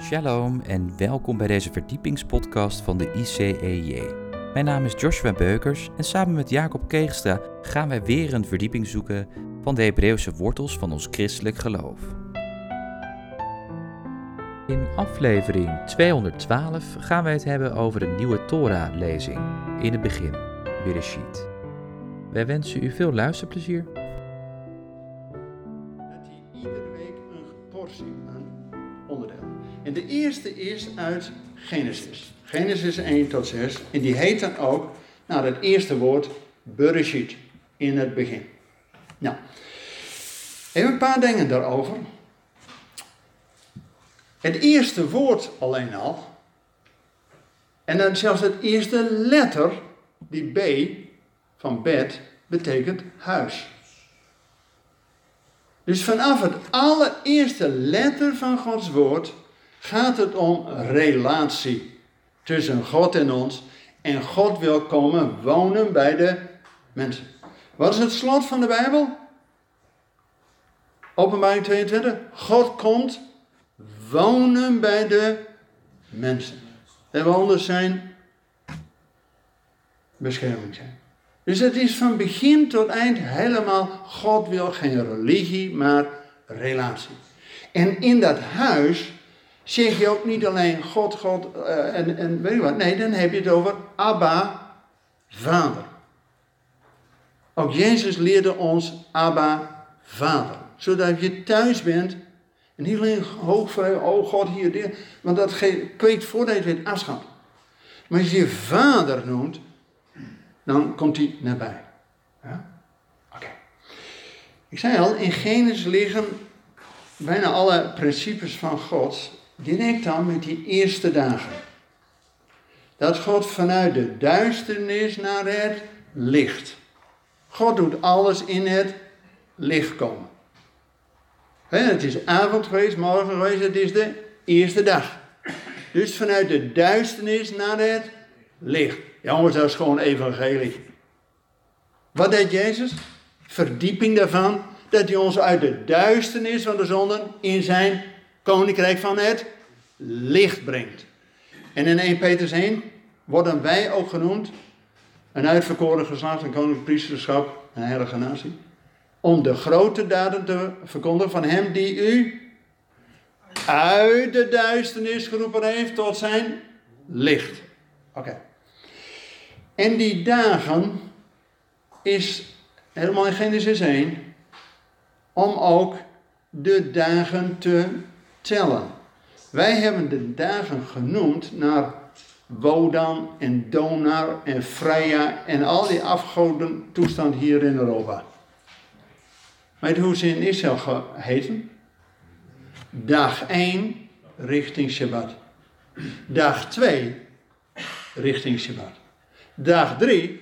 Shalom en welkom bij deze verdiepingspodcast van de ICEJ. Mijn naam is Joshua Beukers en samen met Jacob Keegstra gaan wij weer een verdieping zoeken van de Hebreeuwse wortels van ons christelijk geloof. In aflevering 212 gaan wij het hebben over een nieuwe Torah-lezing in het begin, Bereshit. Wij wensen u veel luisterplezier. En de eerste is uit Genesis. Genesis 1 tot 6. En die heet dan ook, naar het eerste woord, Bereshit, in het begin. Nou, even een paar dingen daarover. Het eerste woord alleen al, en dan zelfs het eerste letter, die B van bed, betekent huis. Dus vanaf het allereerste letter van Gods woord gaat het om relatie tussen God en ons. En God wil komen wonen bij de mensen. Wat is het slot van de Bijbel? Openbaring 22. God komt wonen bij de mensen. En we onder zijn bescherming zijn. Dus het is van begin tot eind helemaal, God wil geen religie, maar relatie. En in dat huis zeg je ook niet alleen God, God eh, en, en weet je wat. Nee, dan heb je het over Abba, Vader. Ook Jezus leerde ons Abba, Vader. Zodat je thuis bent en niet alleen hoog oh God, hier, dit. Want dat kweekt voordat je het afschap. Maar als je je vader noemt, dan komt hij nabij. Ja? Oké. Ik zei al, in Genesis liggen bijna alle principes van God direct dan met die eerste dagen. Dat God vanuit de duisternis naar het licht. God doet alles in het licht komen. Het is avond geweest, morgen geweest, het is de eerste dag. Dus vanuit de duisternis naar het licht. Jongens, dat is gewoon evangelie. Wat deed Jezus? Verdieping daarvan, dat hij ons uit de duisternis van de zonde in zijn koninkrijk van het licht brengt. En in 1 Petrus 1 worden wij ook genoemd, een uitverkoren geslacht, een koninklijk priesterschap, een heilige natie, om de grote daden te verkondigen van hem die u uit de duisternis geroepen heeft tot zijn licht. Oké. En die dagen is helemaal in Genesis 1 om ook de dagen te tellen. Wij hebben de dagen genoemd naar Wodan en Donar en Freya en al die afgoden toestand hier in Europa. Je hoe ze in Israël geheten? Dag 1 richting Shabbat. Dag 2 richting Shabbat. Dag 3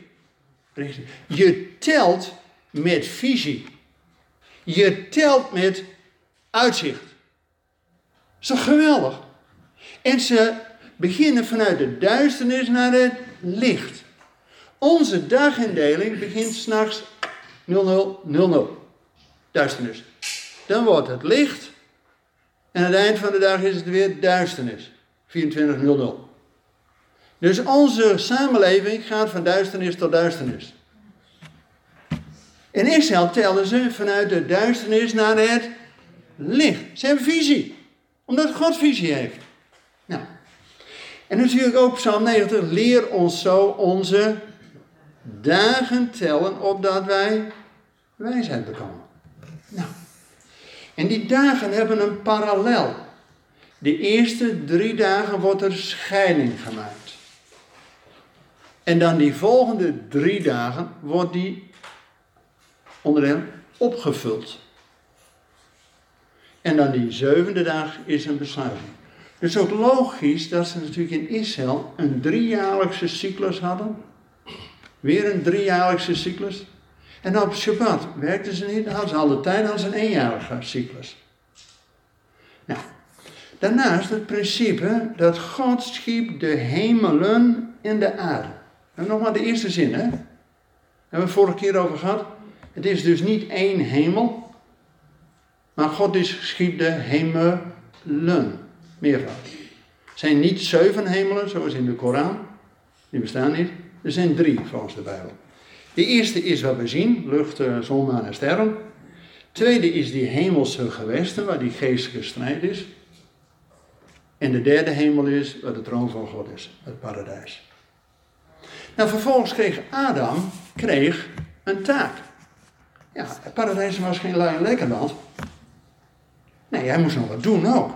richting. Je telt met visie. Je telt met uitzicht. Is geweldig? En ze beginnen vanuit de duisternis naar het licht. Onze dagindeling begint s'nachts 0000. Duisternis. Dan wordt het licht. En aan het eind van de dag is het weer duisternis. 2400. Dus onze samenleving gaat van duisternis tot duisternis. In Israël telden ze vanuit de duisternis naar het licht. Ze hebben visie. Omdat God visie heeft. Nou. En natuurlijk ook Psalm 90. Leer ons zo onze dagen tellen, opdat wij wijsheid bekomen. Nou. En die dagen hebben een parallel. De eerste drie dagen wordt er scheiding gemaakt. En dan die volgende drie dagen wordt die onderdeel opgevuld. En dan die zevende dag is een besluiting. Dus ook logisch dat ze natuurlijk in Israël een driejaarlijkse cyclus hadden. Weer een driejaarlijkse cyclus. En op Shabbat werkten ze niet, hadden ze alle tijd ze een eenjarige cyclus. Nou, daarnaast het principe dat God schiep de hemelen en de aarde. En nog maar de eerste zin, hè? Hebben we het vorige keer over gehad. Het is dus niet één hemel, maar God is schiep de hemelen. Meervoud. Er zijn niet zeven hemelen, zoals in de Koran. Die bestaan niet. Er zijn drie volgens de Bijbel. De eerste is wat we zien, lucht, eh, zon, maan en sterren. Tweede is die hemelse gewesten, waar die geestelijke strijd is. En de derde hemel is waar de troon van God is, het paradijs. Nou, vervolgens kreeg Adam kreeg een taak. Ja, het paradijs was geen lekker land. Nee, hij moest nog wat doen ook.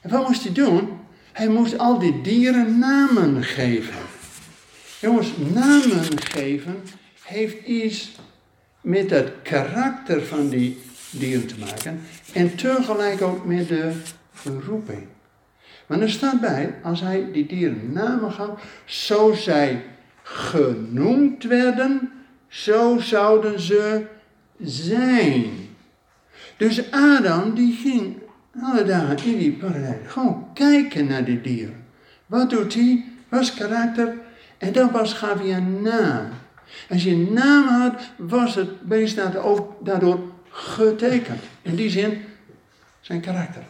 En wat moest hij doen? Hij moest al die dieren namen geven. Jongens, namen geven heeft iets met het karakter van die dieren te maken. En tegelijk ook met de roeping. Maar er staat bij, als hij die dieren namen gaf, zo zij genoemd werden, zo zouden ze zijn. Dus Adam die ging alle dagen in die paradijs gewoon kijken naar die dieren. Wat doet hij? Wat is karakter? En dan pas gaf hij een naam. Als je een naam had, was het beest ook daardoor getekend. In die zin zijn karakter.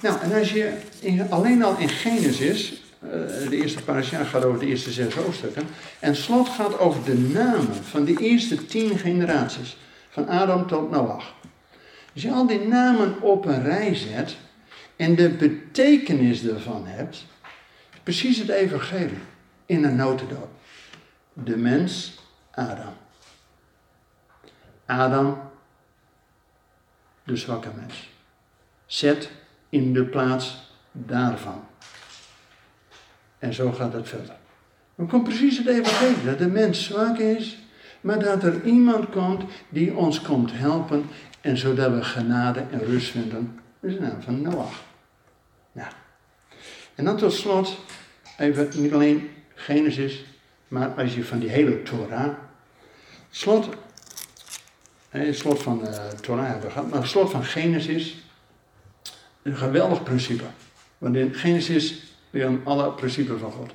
Nou, en als je in, alleen al in Genesis, uh, de eerste parasha gaat over de eerste zes hoofdstukken, en slot gaat over de namen van de eerste tien generaties, van Adam tot Noach. Als je al die namen op een rij zet en de betekenis ervan hebt, precies het evangelie in een notendop. De mens, Adam. Adam, de zwakke mens. Zet in de plaats daarvan. En zo gaat het verder. Dan komt precies het evangelie, dat de mens zwak is, maar dat er iemand komt die ons komt helpen en zodat we genade en rust vinden. Dat is de naam van Noach. Ja. En dan tot slot, even niet alleen Genesis, maar als je van die hele Torah, slot, het slot van de eh, Torah hebben we gehad, maar het slot van Genesis, een geweldig principe. Want in Genesis leren alle principes van God.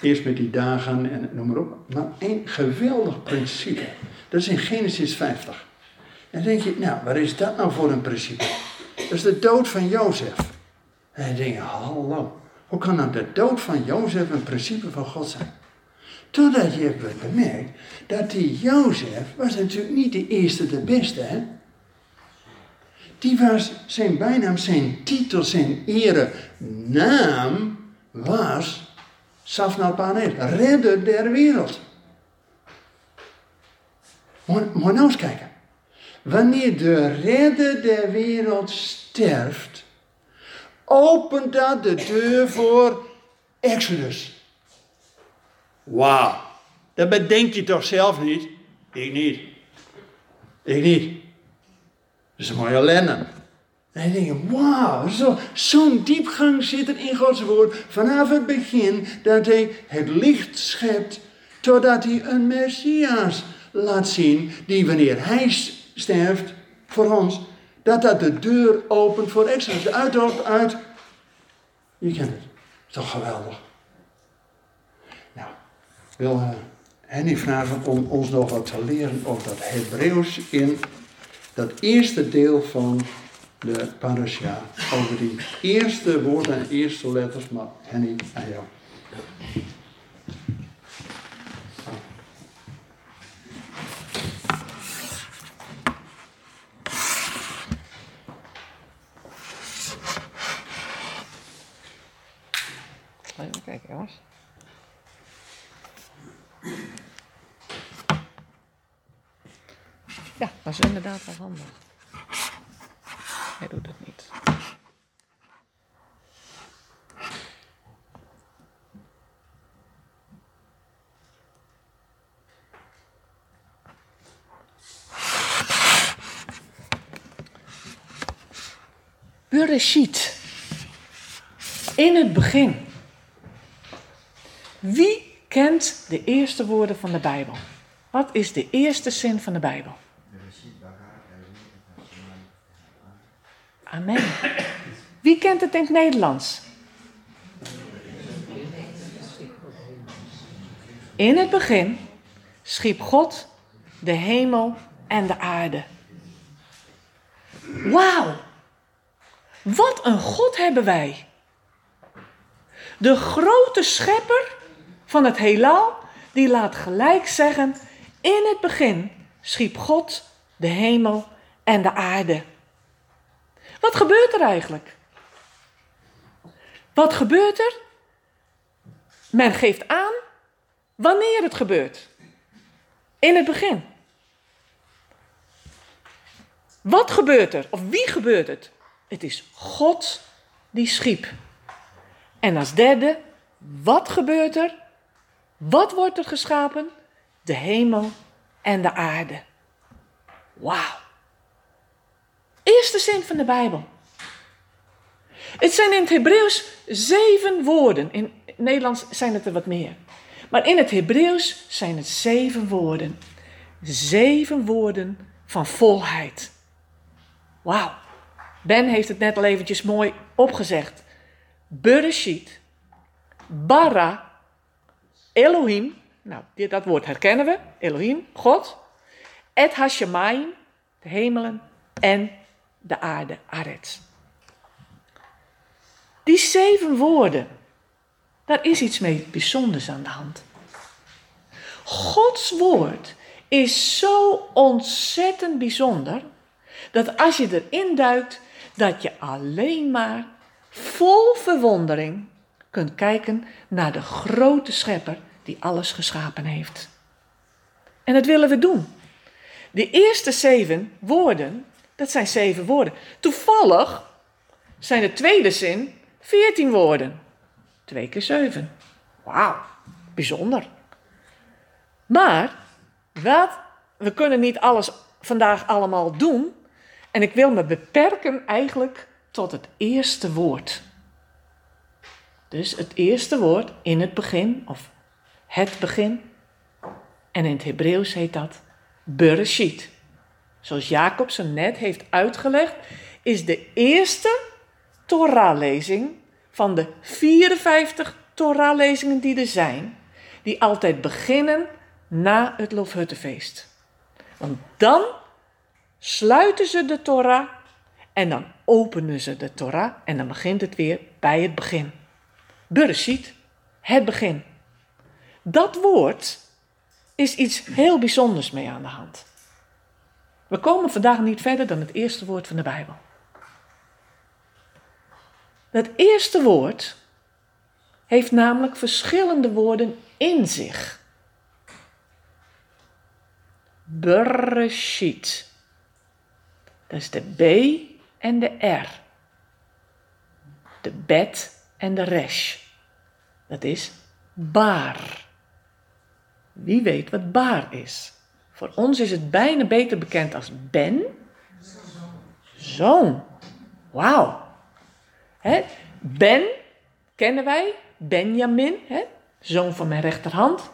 Eerst met die dagen en noem maar op. Maar één geweldig principe. Dat is in Genesis 50. Dan denk je, nou, wat is dat nou voor een principe? Dat is de dood van Jozef. En dan denk je, hallo. Hoe kan nou de dood van Jozef een principe van God zijn? Totdat je hebt bemerkt dat die Jozef was natuurlijk niet de eerste, de beste, hè? Die was zijn bijnaam, zijn titel, zijn ere, naam was Safnal Panet, redder der wereld. Moet nou eens kijken. Wanneer de redder der wereld sterft, opent dat de deur voor Exodus. Wauw, dat bedenk je toch zelf niet? Ik niet. Ik niet. Dat is een mooie ellende. En dan denk je, wauw, zo'n diepgang zit er in Gods woord. Vanaf het begin dat hij het licht schept, totdat hij een Messias laat zien, die wanneer hij sterft voor ons, dat dat de deur opent voor Exodus. De uit, je kent het. Toch geweldig? Nou, wil uh, Henny vragen om ons nog wat te leren over dat Hebreeuws in dat eerste deel van de parasha. Over die eerste woorden en eerste letters, maar Henny aan jou. Even kijken, jongens. Ja, dat is inderdaad wel handig. Hij doet het niet. Bereshit. In het begin. Wie kent de eerste woorden van de Bijbel? Wat is de eerste zin van de Bijbel? Amen. Wie kent het in het Nederlands? In het begin schiep God de hemel en de aarde. Wauw! Wat een God hebben wij. De grote schepper van het heelal, die laat gelijk zeggen: In het begin schiep God de hemel en de aarde. Wat gebeurt er eigenlijk? Wat gebeurt er? Men geeft aan wanneer het gebeurt. In het begin. Wat gebeurt er? Of wie gebeurt het? Het is God die schiep. En als derde, wat gebeurt er? Wat wordt er geschapen? De hemel en de aarde. Wauw. Eerste zin van de Bijbel. Het zijn in het Hebreeuws zeven woorden. In het Nederlands zijn het er wat meer. Maar in het Hebreeuws zijn het zeven woorden. Zeven woorden van volheid. Wauw. Ben heeft het net al eventjes mooi opgezegd. Bereshit, Bara, Elohim. Nou, dat woord herkennen we. Elohim, God. Et Hashemayim, de hemelen. En de aarde, Aretz. Die zeven woorden, daar is iets mee bijzonders aan de hand. Gods woord is zo ontzettend bijzonder dat als je erin duikt, dat je alleen maar vol verwondering kunt kijken naar de grote schepper die alles geschapen heeft. En dat willen we doen. De eerste zeven woorden, dat zijn zeven woorden. Toevallig zijn de tweede zin veertien woorden. Twee keer zeven. Wauw, bijzonder. Maar wat, we kunnen niet alles vandaag allemaal doen. En ik wil me beperken eigenlijk tot het eerste woord. Dus het eerste woord in het begin, of het begin. En in het Hebreeuws heet dat Bereshit. Zoals Jacob net heeft uitgelegd, is de eerste Torah-lezing van de 54 Torah-lezingen die er zijn, die altijd beginnen na het Loofhuttenfeest. Want dan sluiten ze de Torah en dan openen ze de Torah en dan begint het weer bij het begin. Bereshit, het begin. Dat woord is iets heel bijzonders mee aan de hand. We komen vandaag niet verder dan het eerste woord van de Bijbel. Dat eerste woord heeft namelijk verschillende woorden in zich. Bereshit. Dat is de B en de R. De bet en de resh. Dat is baar. Wie weet wat baar is? Voor ons is het bijna beter bekend als ben. Zoon. Wauw. Ben kennen wij. Benjamin, hè? zoon van mijn rechterhand.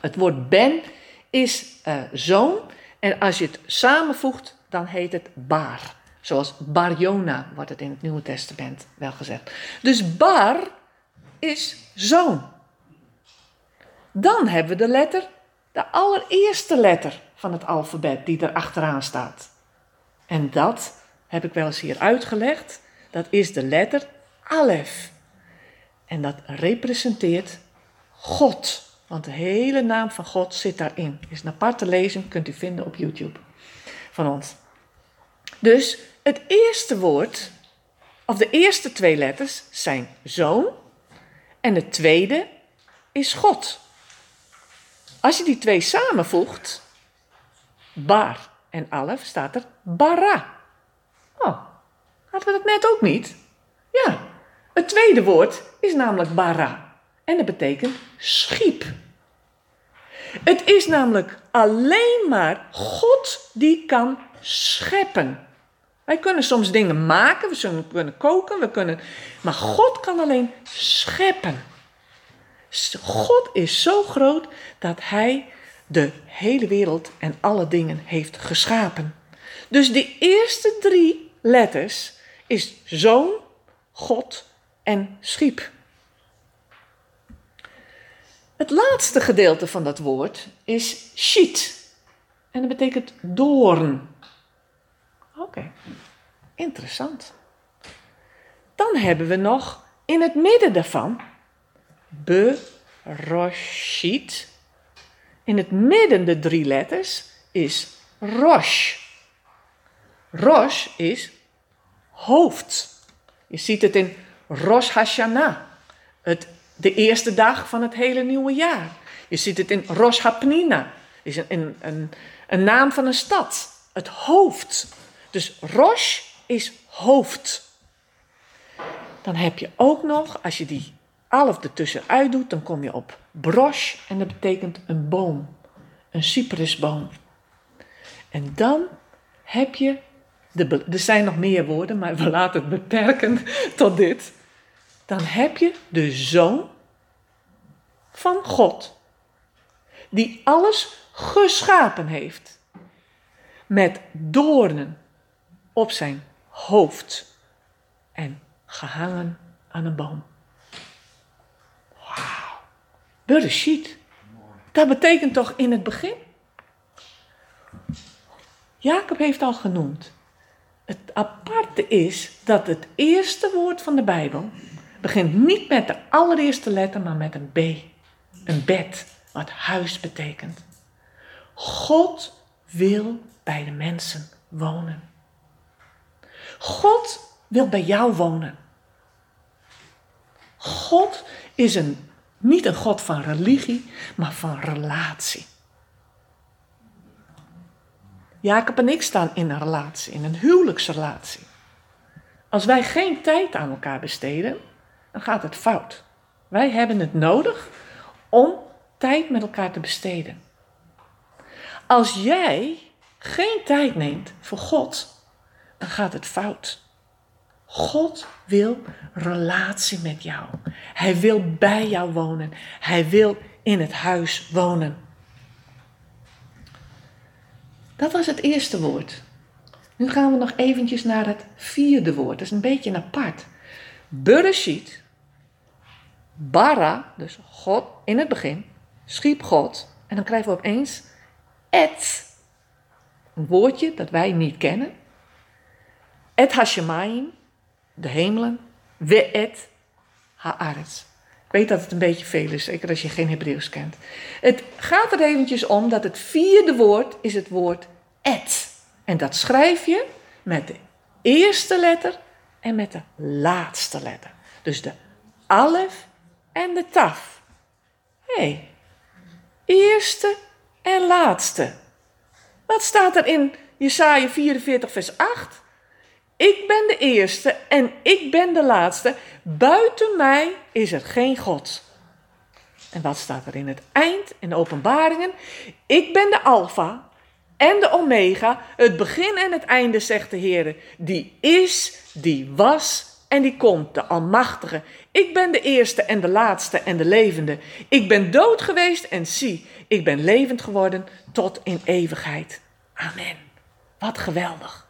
Het woord ben is uh, zoon. En als je het samenvoegt, dan heet het baar. Zoals Barjona wordt het in het Nieuwe Testament wel gezegd. Dus bar is zoon. Dan hebben we de letter, de allereerste letter van het alfabet die er achteraan staat. En dat heb ik wel eens hier uitgelegd. Dat is de letter Alef. En dat representeert God. Want de hele naam van God zit daarin. Is een aparte lezing, kunt u vinden op YouTube van ons. Dus het eerste woord, of de eerste twee letters, zijn zoon. En het tweede is God. Als je die twee samenvoegt, bar en alef, staat er bara. Oh, hadden we dat net ook niet? Ja, het tweede woord is namelijk bara. En dat betekent schiep. Het is namelijk alleen maar God die kan scheppen. Wij kunnen soms dingen maken, we kunnen koken, we kunnen, maar God kan alleen scheppen. God is zo groot dat Hij de hele wereld en alle dingen heeft geschapen. Dus de eerste drie letters is zoon, God en schiep. Het laatste gedeelte van dat woord is shit. En dat betekent doorn. Oké, interessant. dan hebben we nog in het midden daarvan Beroshit. In het midden de drie letters is Rosh. Rosh is hoofd. Je ziet het in Rosh Hashanah, het, de eerste dag van het hele nieuwe jaar. Je ziet het in Rosh Hapnina, is een, een, een, naam van een stad, het hoofd. Dus Rosh is hoofd. Dan heb je ook nog, als je die alf ertussenuit doet, dan kom je op brosh en dat betekent een boom, een cyprusboom. En dan heb je, er zijn nog meer woorden, maar we laten het beperken tot dit. Dan heb je de zoon van God, die alles geschapen heeft, met doornen op zijn hoofd en gehangen aan een boom. Wauw. Bereshit. Dat betekent toch in het begin? Jacob heeft al genoemd. Het aparte is dat het eerste woord van de Bijbel begint niet met de allereerste letter, maar met een B. Een bed, wat huis betekent. God wil bij de mensen wonen. God wil bij jou wonen. God is een, niet een God van religie, maar van relatie. Jacob en ik staan in een relatie, in een huwelijksrelatie. Als wij geen tijd aan elkaar besteden, dan gaat het fout. Wij hebben het nodig om tijd met elkaar te besteden. Als jij geen tijd neemt voor God, dan gaat het fout. God wil relatie met jou. Hij wil bij jou wonen. Hij wil in het huis wonen. Dat was het eerste woord. Nu gaan we nog eventjes naar het vierde woord. Dat is een beetje apart. Bereshit, bara, dus God in het begin, schiep God. En dan krijgen we opeens et, een woordje dat wij niet kennen. Et hashemayim, de hemelen, we'et haaretz. Ik weet dat het een beetje veel is, zeker als je geen Hebreeuws kent. Het gaat er eventjes om dat het vierde woord is het woord et. En dat schrijf je met de eerste letter en met de laatste letter. Dus de alef en de taf. Hé, hey, eerste en laatste. Wat staat er in Jesaja 44 vers 8? Ik ben de eerste en ik ben de laatste. Buiten mij is er geen God. En wat staat er in het eind, in de openbaringen? Ik ben de Alpha en de Omega, het begin en het einde, zegt de Heer. Die is, die was en die komt, de Almachtige. Ik ben de eerste en de laatste en de levende. Ik ben dood geweest en zie, ik ben levend geworden tot in eeuwigheid. Amen. Wat geweldig.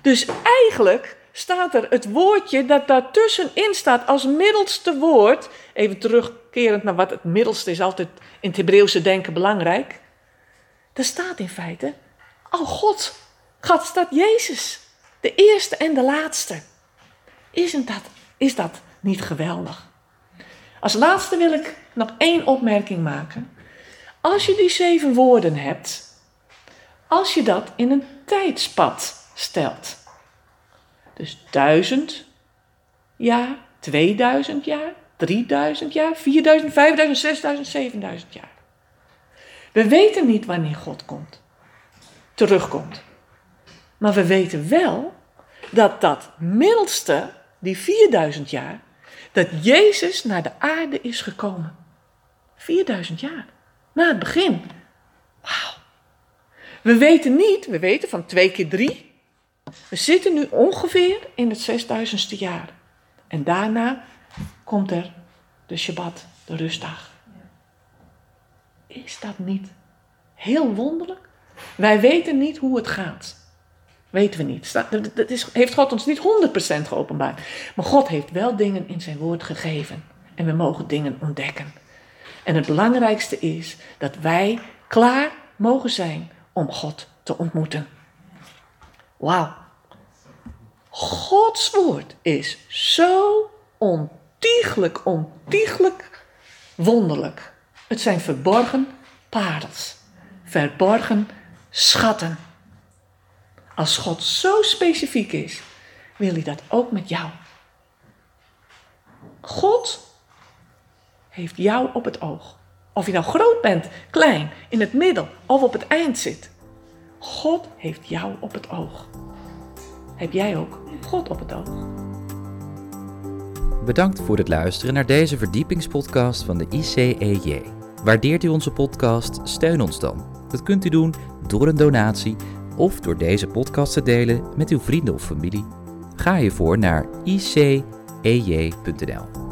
Dus eigenlijk staat er het woordje dat daartussenin staat als middelste woord. Even terugkerend naar wat het middelste is, altijd in het Hebreeuwse denken belangrijk. Er staat in feite, oh God, God staat Jezus, de eerste en de laatste. Dat, is dat niet geweldig? Als laatste wil ik nog één opmerking maken. Als je die zeven woorden hebt, als je dat in een tijdspad stelt. Dus duizend jaar, 2000 jaar, 3000 jaar, 4000, 5000, 6000, 7000 jaar. We weten niet wanneer God komt, terugkomt. Maar we weten wel dat dat middelste, die 4000 jaar, dat Jezus naar de aarde is gekomen. 4000 jaar, na het begin. Wauw. We weten niet, we weten van twee keer drie. We zitten nu ongeveer in het 6000ste jaar. En daarna komt er de Shabbat, de rustdag. Is dat niet heel wonderlijk? Wij weten niet hoe het gaat. Weten we niet. Dat is, heeft God ons niet 100% geopenbaard. Maar God heeft wel dingen in zijn woord gegeven. En we mogen dingen ontdekken. En het belangrijkste is dat wij klaar mogen zijn om God te ontmoeten. Wauw. Gods woord is zo ontiegelijk, ontiegelijk wonderlijk. Het zijn verborgen parels, verborgen schatten. Als God zo specifiek is, wil hij dat ook met jou. God heeft jou op het oog. Of je nou groot bent, klein, in het midden of op het eind zit. God heeft jou op het oog. Heb jij ook God op het oog? Bedankt voor het luisteren naar deze verdiepingspodcast van de ICEJ. Waardeert u onze podcast? Steun ons dan. Dat kunt u doen door een donatie of door deze podcast te delen met uw vrienden of familie. Ga hiervoor naar icej.nl.